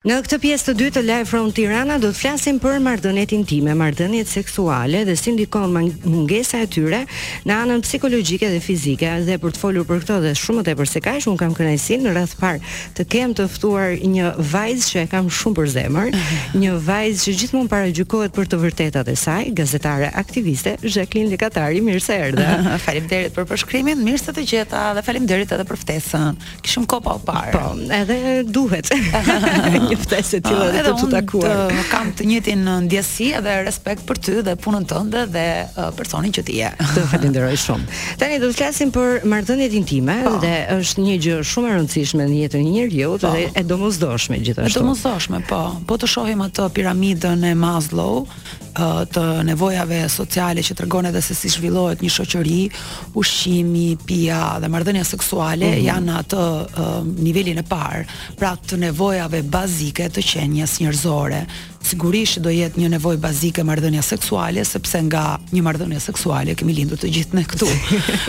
Në këtë pjesë të dytë të Live From Tirana do të flasim për marrëdhëniet intime, marrëdhëniet seksuale dhe si ndikon mungesa e tyre në anën psikologjike dhe fizike. Dhe për të folur për këto dhe shumë më tepër se kaq, un kam kënaqësinë në radhë të parë të kem të ftuar një vajzë që e kam shumë për zemër, një vajzë që gjithmonë paragjykohet për të vërtetat e saj, gazetare aktiviste, Zhaklin Lekatari, mirë se erdhe. Faleminderit për përshkrimin, mirë se të gjeta dhe faleminderit edhe për ftesën. Kishim kohë pa u parë. Po, edhe duhet. Një ftesë të tillë edhe të takuar. Edhe unë kam të njëjtin uh, ndjesi dhe respekt për ty dhe punën tënde dhe uh, personin që ti je. Të falenderoj shumë. Tani do të flasim për marrëdhëniet intime. Po. dhe është një gjë shumë e rëndësishme në jetën e një njeriu po. dhe e domosdoshme gjithashtu. E domosdoshme, po. Po të shohim atë piramidën e Maslow, të nevojave sociale që tregon edhe se si zhvillohet një shoqëri, ushqimi, pija dhe marrëdhënia seksuale mm -hmm. janë në atë uh, nivelin e parë, pra të nevojave bazike të qenies njerëzore. Sigurisht do jetë një nevojë bazike marrëdhënia seksuale, sepse nga një marrëdhënie seksuale kemi lindur të gjithë ne këtu.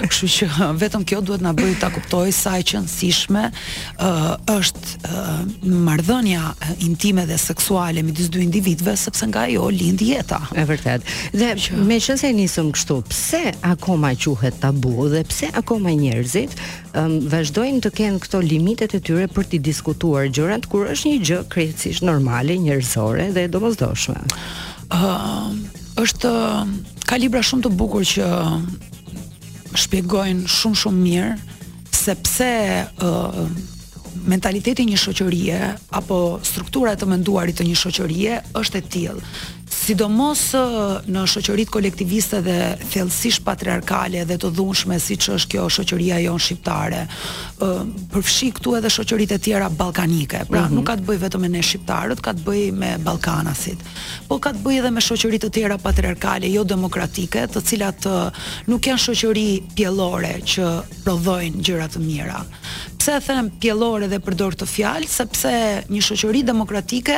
Kështu që vetëm kjo duhet na bëjë ta kuptojmë sa e qenësishme uh, është uh, marrëdhënia intime dhe seksuale midis dy individëve sepse nga ajo lind jeta. E vërtetë. Dhe që... meqenëse e nisëm kështu, pse akoma quhet tabu dhe pse akoma njerëzit um, vazhdojnë të kenë këto limitet e tyre për t'i diskutuar gjërat kur është një gjë krejtësisht normale, njerëzore dhe e domosdoshme. Ëm uh, është ka libra shumë të bukur që shpjegojnë shumë shumë mirë Se pse ë uh, mentaliteti i një shoqërie apo struktura e të menduarit të një shoqërie është e tillë. Sidomos në shoqëritë kolektiviste dhe thellësisht patriarkale dhe të dhunshme siç është kjo shoqëria jonë shqiptare, ë uh, përfshi këtu edhe shoqëritë e tjera ballkanike. Pra mm -hmm. nuk ka të bëjë vetëm me ne shqiptarët, ka të bëjë me ballkanasit. por ka të bëjë edhe me shoqëri të tjera patriarkale, jo demokratike, të cilat nuk janë shoqëri pjellore që prodhojnë gjëra të mira. Pse e them pjellore dhe përdor këtë fjalë, sepse një shoqëri demokratike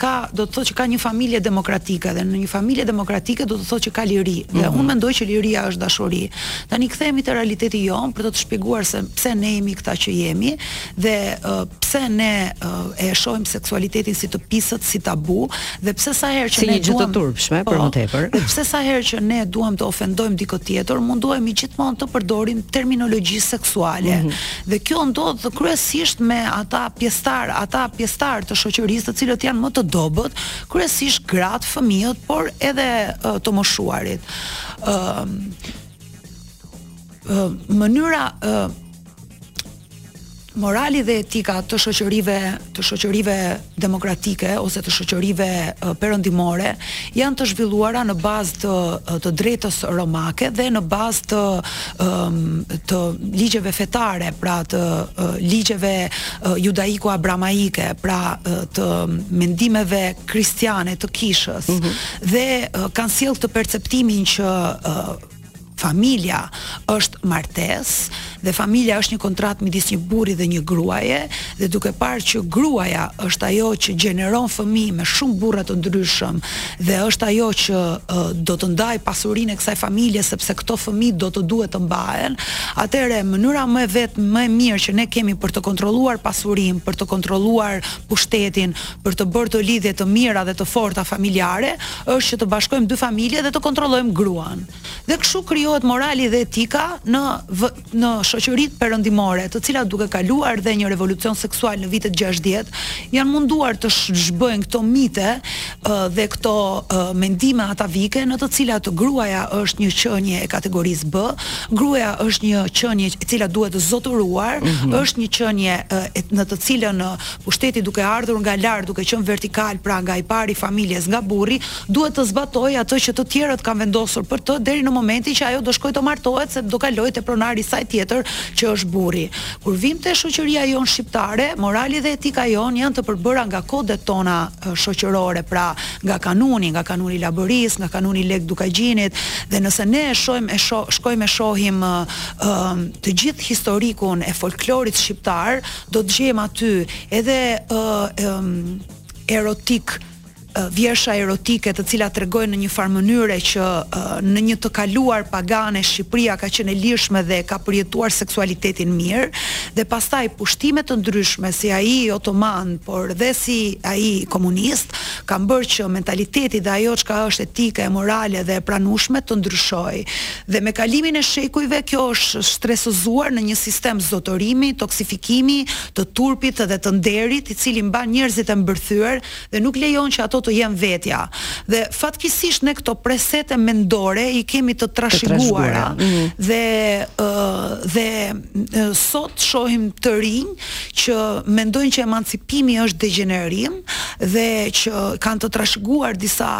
ka do të thotë që ka një familje demokratike dhe në një familje demokratike do të thotë që ka liri. Dhe mm -hmm. unë mendoj që liria është dashuri. Tani kthehemi te realiteti jonë për të të shpjeguar se pse ne jemi këta që jemi dhe uh, pse ne uh, e shohim seksualitetin si të pisët, si tabu dhe pse sa herë që si ne duam të turpshme për po, më tepër. Dhe pse sa herë që ne duam të ofendojmë dikë tjetër, mundohemi gjithmonë të përdorim terminologji seksuale. Mm -hmm. Dhe kjo ndodh kryesisht me ata pjesëtarë, ata pjesëtarë të shoqërisë, të cilët janë më të dobët, kryesisht gratë, fëmijët, por edhe uh, të moshuarit. Ëm uh, uh, mënyra uh, Morali dhe etika të shoqërive, të shoqërive demokratike ose të shoqërive perëndimore janë të zhvilluara në bazë të të drejtës romake dhe në bazë të të ligjeve fetare, pra të ligjeve judaiko-abrahamike, pra të mendimeve kristiane të kishës. Mm -hmm. Dhe kanë sjellë këtë perceptimin që familja është martesë dhe familja është një kontratë midis një burri dhe një gruaje dhe duke parë që gruaja është ajo që gjeneron fëmijë me shumë burra të ndryshëm dhe është ajo që uh, do të ndajë pasurinë e kësaj familje sepse këto fëmijë do të duhet të mbahen, atëherë mënyra më e vetë më e mirë që ne kemi për të kontrolluar pasurinë, për të kontrolluar pushtetin, për të bërë lidhje të mira dhe të forta familjare, është që të bashkojmë dy familje dhe të kontrollojmë gruan. Dhe kështu krijohet morali dhe etika në në shoqëritë perëndimore, të cilat duke kaluar dhe një revolucion seksual në vitet 60, janë munduar të zhbëjnë këto mite dhe këto mendime atavike në të cilat gruaja është një qenie e kategorisë B, gruaja është një qenie e cila duhet zotëruar, mm -hmm. është një qenie në të cilën Pushteti duke ardhur nga lart, duke qenë vertikal, pra nga i pari i familjes, nga burri, duhet të zbatojë atë që të tjerët kanë vendosur për të deri në momentin që ajo do shkojë të martohet se do kalojë te pronari i saj tjetër që është burri. Kur vijmë te shoqëria jonë shqiptare, morali dhe etika jonë janë të përbëra nga kodet tona shoqërore, pra nga kanuni, nga kanuni i Labërisë, nga kanuni i Lekë Dukagjinit dhe nëse ne e shojmë e shkojmë e shohim të gjithë historikun e folklorit shqiptar, do të gjejmë aty edhe ë uh, erotik vjersha erotike të cilat tregojnë në një farë mënyre që në një të kaluar pagane Shqipëria ka qenë e lirshme dhe ka përjetuar seksualitetin mirë dhe pastaj pushtime të ndryshme si ai otoman por dhe si ai komunist kanë bërë që mentaliteti dhe ajo çka është etike e morale dhe e pranueshme të ndryshojë Dhe me kalimin e shekujve kjo është shtresëzuar në një sistem zotërimi, toksifikimi, të turpit dhe të nderit, i cili mban njerëzit e mbërthyer dhe nuk lejon që ato të jenë vetja. Dhe fatkeqësisht ne këto presete mendore i kemi të trashëguara dhe dhe sot shohim të rinj që mendojnë që emancipimi është degjenerim dhe që kanë të trashëguar disa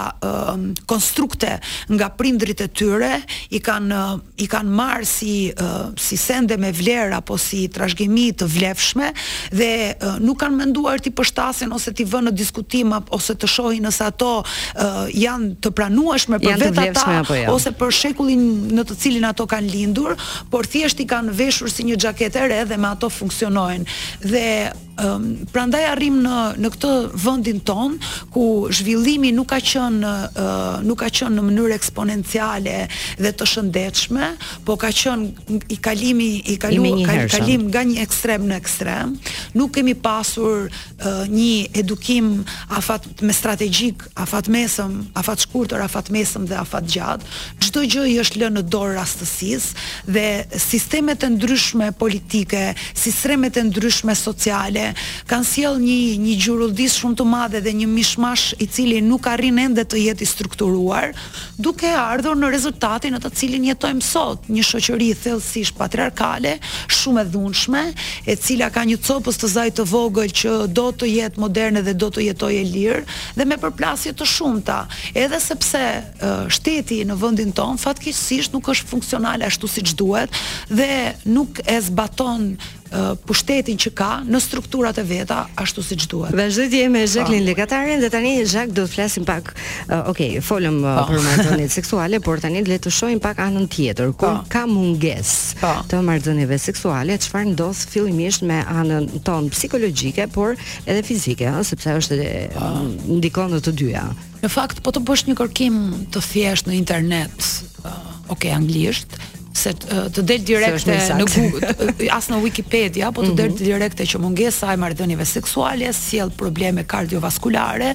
konstrukte nga prindërit e tyre i kanë i kanë marrë si si sende me vlerë apo si trashëgimi të vlefshme dhe nuk kanë menduar t'i përshtasin ose t'i vënë në diskutim ose të shohin nëse ato janë të pranueshme për vetë ata jo. ose për shekullin në të cilin ato kanë lindur, por thjesht i kanë veshur si një xhaketë e re dhe me ato funksionojnë. Dhe Prandaj arrijmë në në këtë vendin tonë ku zhvillimi nuk ka qenë nuk ka qenë në mënyrë eksponenciale dhe të shëndetshme, po ka qenë i kalimi i kalu i ka kalim nga një ekstrem në ekstrem. Nuk kemi pasur një edukim afat me strategjik Afatmesëm, afatshkurtër, afatmesëm dhe afatgjatë, çdo gjë i është lënë në dorë rastësisë dhe sistemet e ndryshme politike, sistemet e ndryshme sociale kanë sjellë një një gjurulldi shumë të madhe dhe një mishmash i cili nuk arrin ende të jetë i strukturuar, duke ardhur në rezultatin në të cilin jetojmë sot, një shoqëri thellësisht patriarkale, shumë e dhunshme, e cila ka një copëz të saj të vogël që do të jetë moderne dhe do të jetojë e lirë, dhe me përplasje të shumta, edhe sepse shteti në vendin tonë fatkeqësisht nuk është funksional ashtu siç duhet dhe nuk e zbaton pushtetin që ka në strukturat e veta ashtu siç duhet. Vazhdoj të jem me Zhaklin Lekatarin dhe tani Zhak do të flasim pak. Uh, ok, folëm uh, për marrëdhëniet seksuale, por tani le të shohim pak anën tjetër. Kur ka mungesë të marrëdhënieve seksuale, çfarë ndodh fillimisht me anën tonë psikologjike, por edhe fizike, ëh, sepse është edhe ndikon në të dyja. Në fakt po të bësh një kërkim të thjeshtë në internet, uh, ok anglisht, se të, të del direkte në Google, as në Wikipedia, po të del mhm. direkte që mungesa e marrëdhënieve seksuale sjell probleme kardiovaskulare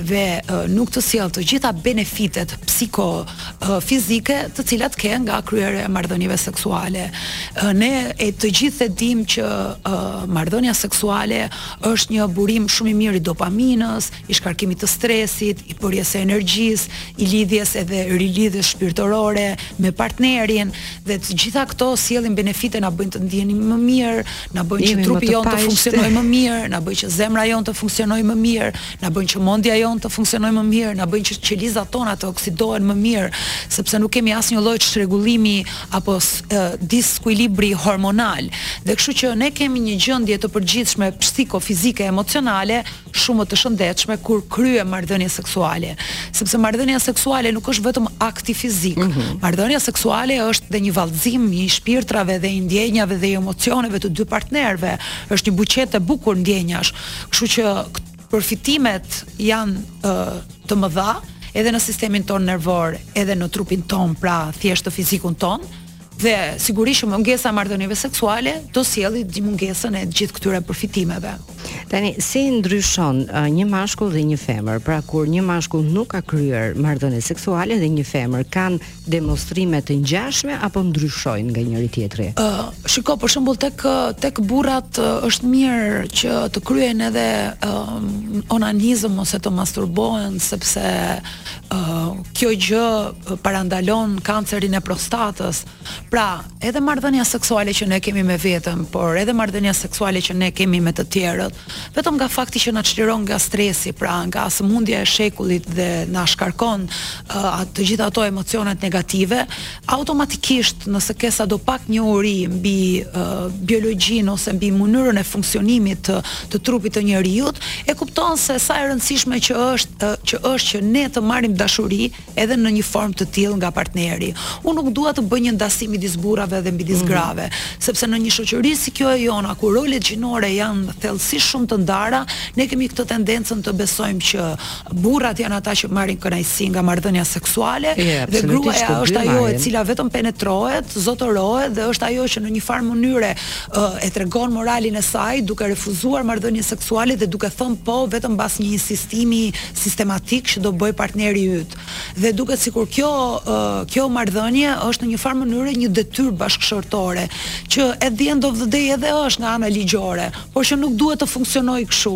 dhe uh, nuk të sjell të gjitha benefitet psiko fizike të cilat ke nga kryerja e marrëdhënieve seksuale. Ne e të gjithë e dimë që marrëdhënia seksuale është një burim shumë i mirë i dopaminës, i shkarkimit të stresit, i prurjes së energjisë, i lidhjes edhe rilidhjes shpirtërore me partnerin dhe të gjitha këto sjellin benefite na bëjnë të ndihemi më mirë, na bëjnë që trupi jonë të funksionojë më mirë, na bëjnë që zemra jonë të funksionojë më mirë, na bëjnë që mendja jonë të funksionojë më mirë, na bëjnë që qelizat tona të oksidohen më mirë, sepse nuk kemi asnjë lloj çrregullimi apo disekuilibri hormonal. Dhe kështu që ne kemi një gjendje të përgjithshme psikofizike emocionale shumë më të shëndetshme kur kryejmë marrëdhënie seksuale, sepse marrëdhënia seksuale nuk është vetëm akti fizik. Marrëdhënia seksuale është dhe një vallëzim i shpirtrave dhe i ndjenjave dhe i emocioneve të dy partnerëve, është një buqetë e bukur ndjenjash. Kështu që përfitimet janë uh, të mëdha edhe në sistemin tonë nervor, edhe në trupin tonë, pra thjesht te fizikun tonë, dhe sigurisht që mungesa e marrëdhënieve seksuale do sjelli dhe mungesën e gjithë këtyre përfitimeve. Tani si ndryshon uh, një mashkull dhe një femër? Pra kur një mashkull nuk ka kryer marrëdhënie seksuale dhe një femër kanë demonstrime të ngjashme apo ndryshojnë nga njëri tjetri? Ë, uh, shiko për shembull tek tek burrat uh, është mirë që të kryejnë edhe uh, onanizëm ose të masturbohen sepse uh, kjo gjë parandalon kancerin e prostatës. Pra, Edhe marrëdhënia seksuale që ne kemi me veten, por edhe marrëdhënia seksuale që ne kemi me të tjerët, vetëm nga fakti që na çliron nga stresi, pra nga sëmundja e shekullit dhe na shkarkon ë të gjitha ato emocionet negative, automatikisht nëse ke sadopak njohuri mbi ë biologjinë ose mbi mënyrën e funksionimit të të trupit të njeriut, e kupton se sa e rëndësishme që është ë që është që ne të marrim dashuri edhe në një formë të tillë nga partneri. Unë nuk dua të bëj një ndasi midis burrave dhe midis mhm. grave, mm -hmm. sepse në një shoqëri si kjo e jona ku rolet gjinore janë thellësisht shumë të ndara, ne kemi këtë tendencën të besojmë që burrat janë ata që marrin kënaqësi nga marrëdhënia seksuale e, dhe gruaja është ajo e cila vetëm penetrohet, zotërohet dhe është ajo që në një farë mënyre uh, e tregon moralin e saj duke refuzuar marrëdhënien seksuale dhe duke thënë po vetëm pas një insistimi sistematik që do bëjë partneri yt. Dhe duket sikur kjo ë kjo marrëdhënie është në një farë mënyre një detyrë bashkëshortore, që at the end of the day edhe është nga ana ligjore, por që nuk duhet të funksionojë kështu.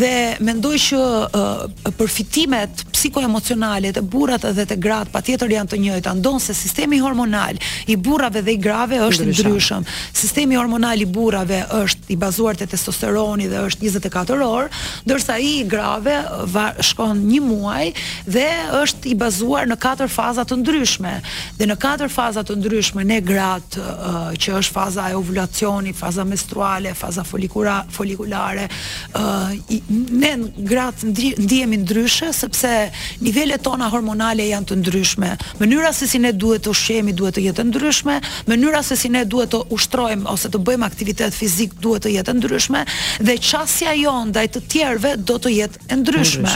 Dhe mendoj që ë përfitimet psikoemocionale te burrat dhe te gratë patjetër janë të njëjta, ndonëse sistemi hormonal i burrave dhe i grave është i ndryshëm. Sistemi hormonal i burrave është i bazuar te testosteroni dhe është njëzet e katër orë, ndërsa ai i grave shkon një muaj dhe është i bazuar në katër faza të ndryshme dhe në katër faza të ndryshme ne gratë që është faza e ovulacionit, faza menstruale, faza folikura, folikulare, ë ne gratë ndihemi ndryshe sepse nivelet tona hormonale janë të ndryshme. Mënyra se si ne duhet të ushqehemi duhet të jetë e ndryshme, Mënyra se si ne duhet të ushtrojmë ose të bëjmë aktivitet fizik duhet të jetë e ndryshme dhe qasja jonë ndaj të tjerëve do të jetë e ndryshme.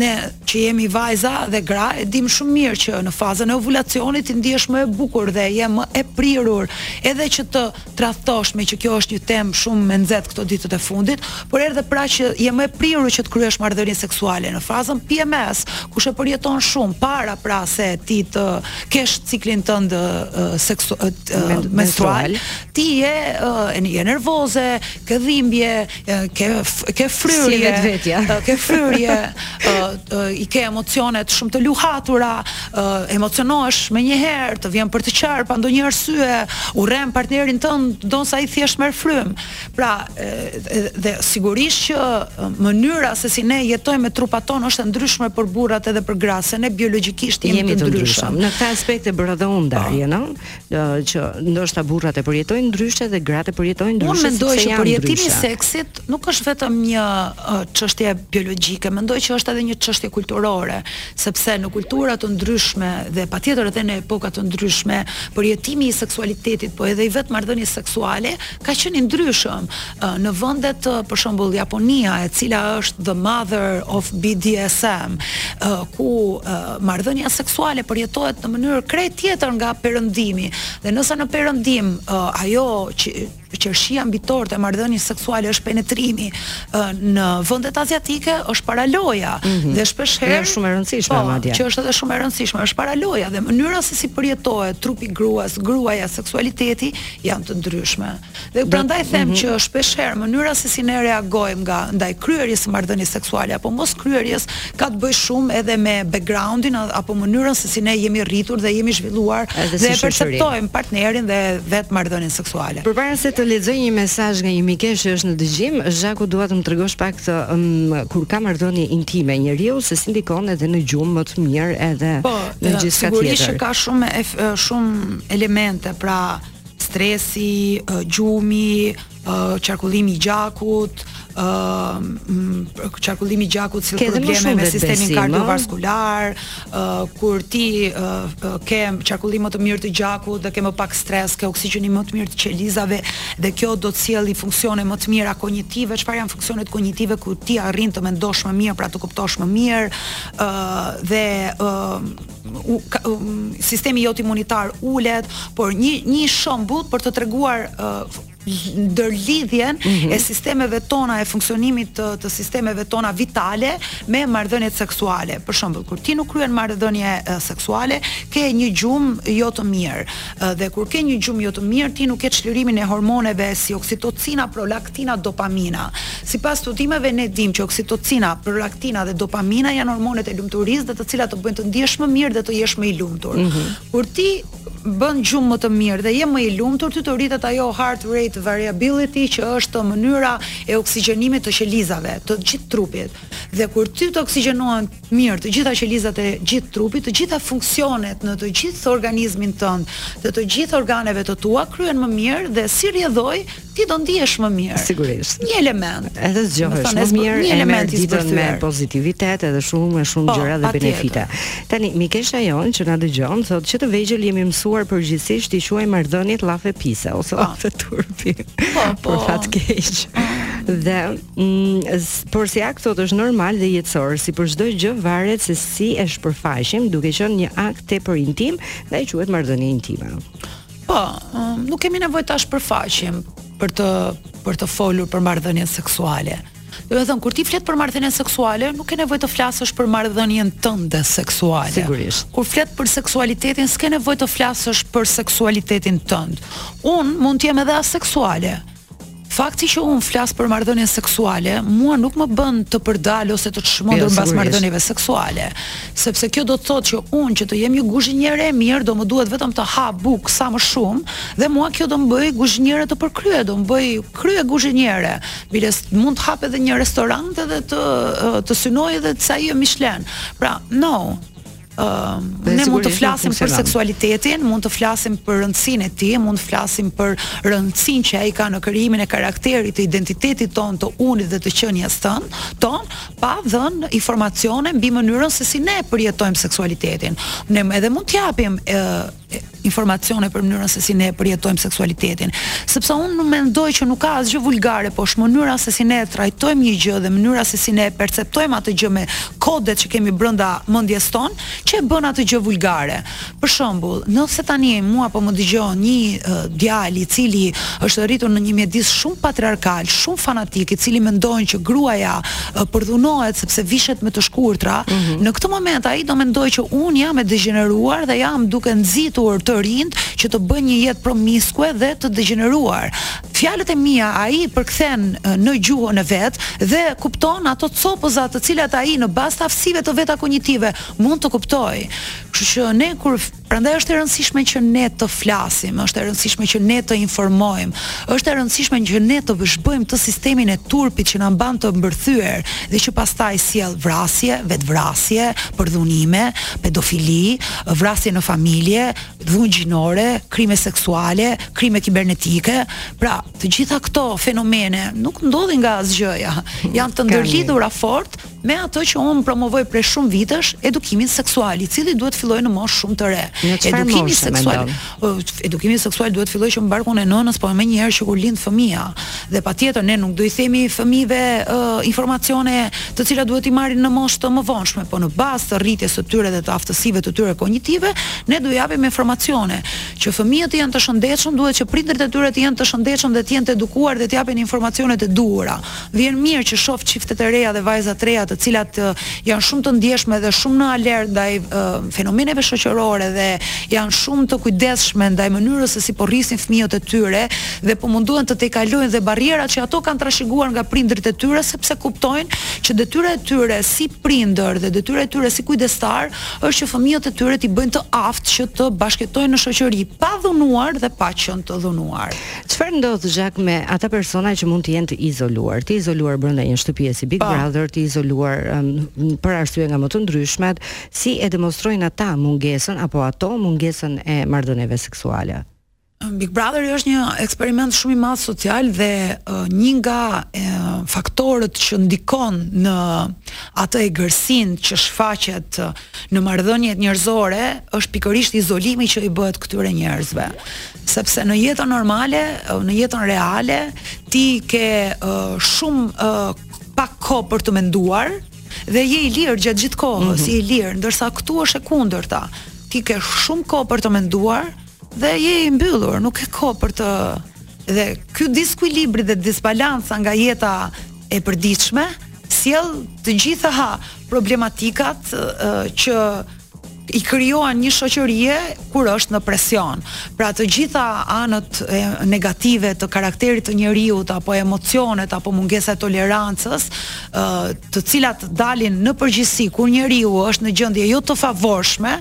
Ne që jemi vajza dhe gra e dimë shumë mirë që në fazën e ovulacionit ti ndihesh më e bukur dhe je më e prirur, edhe që të tradhtosh, meqë kjo është një temë shumë më e nxehtë këto ditët e fundit, por edhe pra që je më e prirur që të kryesh marrëdhënie seksuale në fazën PMS, kush e përjeton shumë para pra se ti të kesh ciklin tënd menstrual, ti je je nervoze, ke dhimbje, ke ke fryrje, si ke fryrje, i ke emocionet shumë të luhatura, emocionohesh menjëherë, të vjen për të qarë pa ndonjë arsye, urren partnerin tënd, edhe nëse ai thjesht merr frymë. Pra, dhe sigurisht që mënyra se si ne jetojmë me trupat tanë është e ndryshme për burrat edhe për gratë, se ne biologjikisht jemi, jemi të ndryshëm. Në këtë aspekt e bëra dhe unë po. ndarje, no? që ndoshta burrat e përjetojnë ndryshe dhe gratë e përjetojnë ndryshe. Unë mendoj që përjetimi i seksit nuk është vetëm një çështje biologjike, mendoj që është edhe një çështje kulturore, sepse në kultura të ndryshme dhe patjetër edhe në epoka të ndryshme, përjetimi i seksualitetit, po edhe i vetë marrëdhënies seksuale ka qenë i ndryshëm në vendet, për shembull Japonia e cila është the mother of BDSM ku marrëdhënia seksuale përjetohet në mënyrë krejt tjetër nga perëndimi dhe nëse në perëndim ajo që qershia mbi tortë e marrëdhënies seksuale është penetrimi në vendet aziatike është paraloja mm -hmm. dhe shpesh herë është shumë e rëndësishme po, madje që është edhe shumë e rëndësishme është paraloja dhe mënyra se si përjetohet trupi i gruas gruaja seksualiteti janë të ndryshme. Dhe prandaj them mhm. që shpesh herë mënyra se si ne reagojmë nga ndaj kryerjes së marrëdhënies seksuale apo mos kryerjes ka të bëjë shumë edhe me backgroundin apo mënyrën se si ne jemi rritur dhe jemi zhvilluar dhe si perceptojmë partnerin dhe vetë marrëdhënien seksuale. Përpara se të lexoj një mesazh nga një mikeshe që është në dëgjim, Zhaku dua të më tregosh pak të um, kur ka marrëdhënie intime njeriu se si ndikon edhe në gjumë më të mirë edhe po, dhe gjithçka tjetër. Sigurisht që ka shumë shumë elemente, pra stresi, gjumi, qarkullimi i gjakut, ë qarkullimi i gjakut si probleme me sistemin kardiovaskular, ë kur ti ke qarkullim më të mirë të gjakut dhe ke më pak stres, ke oksigjenim më të mirë të qelizave dhe kjo do të sjelli funksione më të mira kognitive, çfarë janë funksionet kognitive ku ti arrin të mendosh më mirë, pra të kuptosh më mirë, ë dhe ë sistemi jot imunitar ulet, por një një shembull për të treguar ë ndërlidhjen mm -hmm. e mhm. sistemeve tona e funksionimit të, të sistemeve tona vitale me marrëdhëniet seksuale. Për shembull, kur ti nuk kryen marrëdhënie seksuale, ke një gjumë jo të mirë. Dhe kur ke një gjumë jo të mirë, ti nuk ke çlirimin e hormoneve si oksitocina, prolaktina Tina Dopamina, Sipas studimeve ne dimë që oksitocina, prolaktina dhe dopamina janë hormonet e lumturisë dhe të cilat të bëjnë të ndihesh më mirë dhe të jesh më i lumtur. Mm -hmm. Kur ti bën gjumë më të mirë dhe je më i lumtur, ty të rritet ajo heart rate variability që është mënyra e oksigjenimit të qelizave, të gjithë trupit. Dhe kur ty të oksigjenohen mirë të gjitha qelizat e gjithë trupit, të gjitha funksionet në të gjithë organizmin tënd dhe të gjithë organeve të tua kryhen më mirë dhe si rrjedhojë ti do ndihesh më mirë. Sigurisht. Një element. Edhe zgjohesh më mirë, një element i ditës me pozitivitet edhe shumë e shumë po, gjëra dhe benefite. Tani mikesha jonë që na dëgjon thotë që të vegjël jemi mësuar përgjithsisht i quajmë marrëdhëniet llafe pise ose, po, llafe turpi. Po, po. Për fat keq. Dhe mm, por si akt thotë është normal dhe jetësor, si për çdo gjë varet se si e shpërfaqim duke qenë një akt tepër intim, ndaj quhet marrëdhënie intime. Po, nuk kemi nevojë ta shpërfaqim për të për të folur për marrëdhënien seksuale. Domethënë kur ti flet për marrëdhënien seksuale, nuk ke nevojë të flasësh për marrëdhënien tënde seksuale. Sigurisht. Kur flet për seksualitetin, s'ke nevojë të flasësh për seksualitetin tënd. Unë mund të jem edhe aseksuale, Fakti që unë flas për marrëdhënie seksuale, mua nuk më bën të përdalë ose të çmendur jo, mbas marrëdhënieve seksuale, sepse kjo do të thotë që unë që të jem një guzhinjere e mirë, do më duhet vetëm të ha bukë sa më shumë dhe mua kjo do më bëjë guzhinjere të përkryer, do më bëjë kryeguzhinjere. Bile mund të hap edhe një restorant edhe të të synoj edhe ca yje Michelin. Pra, no, Uh, ne mund të flasim për seksualitetin, mund të flasim për rëndësinë e tij, mund të flasim për rëndësinë që ai ka në krijimin e karakterit, të identitetit tonë, të unit dhe të qenies ton, tonë, pa dhënë informacione mbi mënyrën se si ne përjetojmë seksualitetin. Ne edhe mund të japim uh, informacione për mënyrën se si ne e përjetojmë seksualitetin. Sepse unë nuk mendoj që nuk ka asgjë vulgare, por është mënyra se si ne e trajtojmë një gjë dhe mënyra se si ne e perceptojmë atë gjë me kodet që kemi brenda mendjes tonë, që e bën atë gjë vulgare. Për shembull, nëse tani mua po më dëgjon një uh, djalë i cili është rritur në një mjedis shumë patriarkal, shumë fanatik, i cili mendon që gruaja përdhunohet sepse vishet me të shkurtra, mm -hmm. në këtë moment ai do mendojë që unë jam e degjeneruar dhe jam duke nxitur të rinjtë që të bëjnë një jetë promiskue dhe të degjeneruar. Fjalët e mia ai përkthen në gjuhën e vet dhe kupton ato copëza të cilat ai në bazë të aftësive të veta kognitive mund të kuptojë. Kështu që ne kur Prandaj është e rëndësishme që ne të flasim, është e rëndësishme që ne të informojmë, është e rëndësishme që ne të zhbëjmë këtë sistemin e turpit që na mban të mbërthyer dhe që pastaj sjell vrasje, vetvrasje, përdhunime, pedofili, vrasje në familje, dhunë gjinore, krime seksuale, krime kibernetike. Pra, të gjitha këto fenomene nuk ndodhin nga asgjëja, janë të ndërlidhura fort me atë që unë promovoj prej shumë vitesh, edukimin seksual, i cili duhet të fillojë në moshë shumë të re. Edukimi seksual, edukimi seksual duhet të fillojë që në barkun e nënës, po më njëherë që kur lind fëmija. Dhe patjetër ne nuk do i themi fëmijëve uh, informacione të cilat duhet i marrin në moshë të mëvonshme, po në bazë të rritjes së tyre dhe të aftësive të tyre kognitive, ne do i japim informacione që fëmijët të jenë të shëndetshëm, duhet që prindërit e tyre të jenë të shëndetshëm dhe të jenë të edukuar dhe të japin informacionet e duhura. Vjen mirë që shoh çifte të reja dhe vajza të reja të cilat janë shumë të ndjeshme dhe shumë në alert ndaj fenomeneve shoqërore dhe janë shumë të kujdesshme ndaj mënyrës se si po rrisin fëmijët e tyre dhe po mundohen të tejkalojnë dhe barrierat që ato kanë trashëguar nga prindërit e tyre sepse kuptojnë që detyra e tyre si prindër dhe detyra e tyre si kujdestar është që fëmijët e tyre t'i bëjnë të aftë që të bashkëjetojnë në shoqëri pa dhunuar dhe pa qenë të dhunuar. Çfarë ndodh Zhak me ata persona që mund të jenë të izoluar, të izoluar brenda një shtëpie si Big po. Brother, të izoluar um, për arsye nga më të ndryshmet, si e demonstrojnë ata mungesën apo ato mungesën e marrëdhënieve seksuale? Big Brother është një eksperiment shumë i madh social dhe uh, një nga uh, faktorët që ndikon në atë egërsinë që shfaqet uh, në marrëdhëniet njerëzore është pikërisht izolimi që i bëhet këtyre njerëzve. Sepse në jetën normale, në jetën reale, ti ke uh, shumë uh, pak kohë për të menduar dhe je i lirë gjatë gjithë kohës, mm -hmm. je i lirë, ndërsa këtu është e kundërta. Ti ke shumë kohë për të menduar dhe je i mbyllur, nuk ke kohë për të dhe ky diskuilibri dhe disbalanca nga jeta e përditshme sjell të gjitha ha problematikat uh, që i krijohen një shoqërie kur është në presion. Pra të gjitha anët negative të karakterit të njeriut apo emocionet apo mungesa e tolerancës, ë të cilat dalin në përgjithësi kur njeriu është në gjendje jo të favorshme,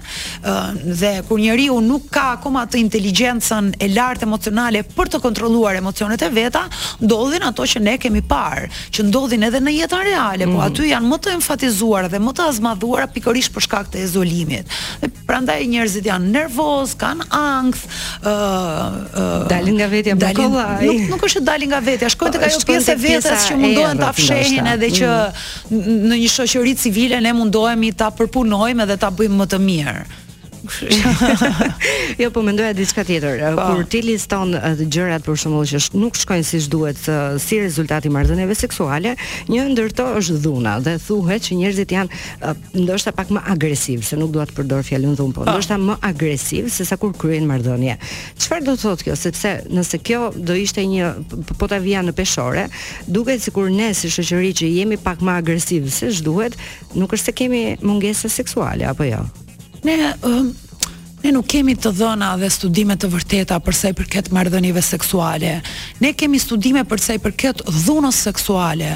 ë dhe kur njeriu nuk ka akoma atë inteligjencën e lartë emocionale për të kontrolluar emocionet e veta, ndodhin ato që ne kemi parë. që ndodhin edhe në jetën reale, po mhm. aty janë më të emfatizuara dhe më të zmadhuara pikërisht për shkak të izolimit. Dhe prandaj njerëzit janë nervozë, kanë ankth, ë ë dalin nga vetja më kollaj. Nuk, nuk është dalin nga vetja, shkojnë tek po, ajo pjesë e vetes që mundohen ta fshehin edhe që mhm. në një shoqëri civile ne mundohemi ta përpunojmë edhe ta bëjmë më të mirë. jo, po mendoja diçka tjetër. Pa. Po. Kur ti liston gjërat për shembull që nuk shkojnë siç duhet si rezultat i marrëdhënieve seksuale, një ndër to është dhuna dhe thuhet që njerëzit janë ndoshta pak më agresiv, se nuk dua të përdor fjalën dhunë, po, po. ndoshta më agresiv se sa kur kryejnë marrëdhënie. Çfarë do të thotë kjo? Sepse nëse kjo do ishte një po ta vija në peshore, duket sikur ne si shoqëri që jemi pak më agresiv se ç'duhet, nuk është se kemi mungesë seksuale apo jo. Ne um, ne nuk kemi të dhëna dhe studime të vërteta për sa i përket marrëdhënieve seksuale. Ne kemi studime për sa i përket dhunës seksuale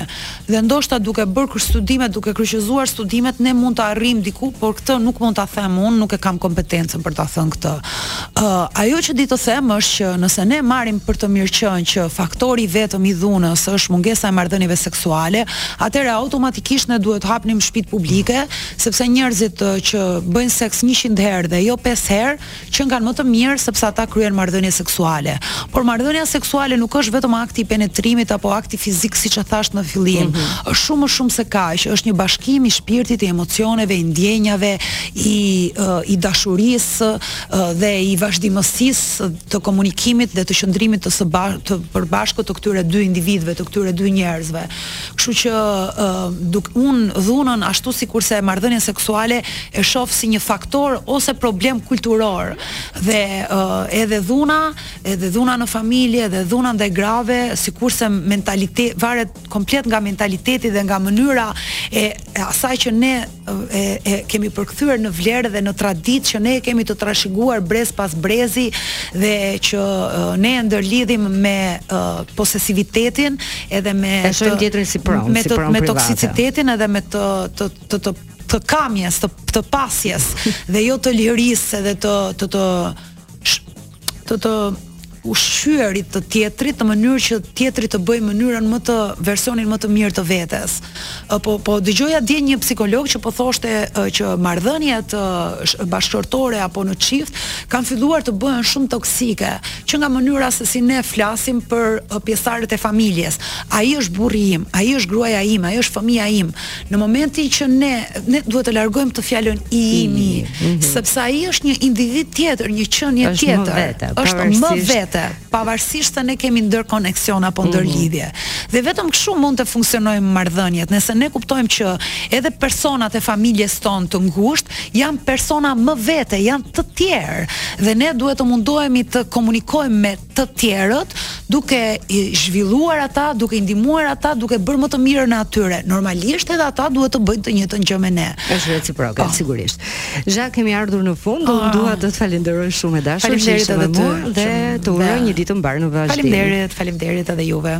dhe ndoshta duke bërë kështu studime, duke kryqëzuar studimet, ne mund të arrijmë diku, por këtë nuk mund ta them unë, nuk e kam kompetencën për ta thënë këtë. Ë, uh, ajo që di të them është që nëse ne marrim për të mirëqenë që faktori i vetëm i dhunës është mungesa e marrëdhënieve seksuale, atëherë automatikisht ne duhet të hapnim shtëpitë publike Sepse njerëzit që bëjnë seks njëqind herë dhe jo pesë herë, qenkan më të mirë sepse ata kryejnë marrëdhënie seksuale. Por marrëdhënia seksuale nuk është vetëm akti i penetrimit apo akti fizik siç e thashë në fillim. Është shumë më shumë se kaq, është një bashkim i shpirtit, i emocioneve, i ndjenjave, i i dashurisë dhe i vazhdimësisë të komunikimit dhe të qëndrimit të së bashku të përbashkët të këtyre dy individëve, të këtyre dy njerëzve. Kështu që duk unë dhunën ashtu sikurse marrëdhënien seksuale e shoh si një faktor ose problem kulturor dhe edhe dhuna edhe dhuna në familje dhe dhuna ndaj grave sikurse mentalite varet komplet nga mentaliteti dhe nga mënyra e asaj që ne e e kemi përkthyer në vlerë dhe në traditë që ne e kemi të trashëguar brez pas brezi dhe që uh, ne e ndërlidhim me uh, posesivitetin edhe me e të, tjetrin si pronë, me si të, me toksicitetin edhe me të të të, të të kamjes, të, të pasjes dhe jo të lirisë dhe të të, të të të ushqyerit të tjetrit në mënyrë që tjetri të bëjë mënyrën më të versionin më të mirë të vetes. Po po dëgjoja dje një psikolog që po thoshte që marrëdhëniet bashkëshortore apo në çift kanë filluar të bëhen shumë toksike, që nga mënyra se si ne flasim për pjesëtarët e familjes. Ai është burri im, ajo është gruaja ime, ai është fëmija im. Në momentin që ne ne duhet të largojmë këtë fjalën i imi, mm -hmm. sepse ai është një individ tjetër, një qenie tjetër, më vete, është më vete, pavarësisht se ne kemi ndërkoneksion apo mhm. ndërlidhje. Mm -hmm. Dhe vetëm kështu mund të funksionojnë marrëdhëniet, nëse ne kuptojmë që edhe personat e familjes tonë të ngushtë janë persona më vete, janë të tjerë dhe ne duhet të mundohemi të komunikojmë me të tjerët, duke i zhvilluar ata, duke i ndihmuar ata, duke bërë më të mirën atyre. Normalisht edhe ata duhet të bëjnë të njëjtën gjë me ne. Është reciproke, oh. sigurisht. Ja kemi ardhur në fund, oh. dua të të falenderoj shumë e dashur. Faleminderit edhe ty dhe të uroj një ditë të mbarë në vazhdim. Faleminderit, faleminderit edhe juve.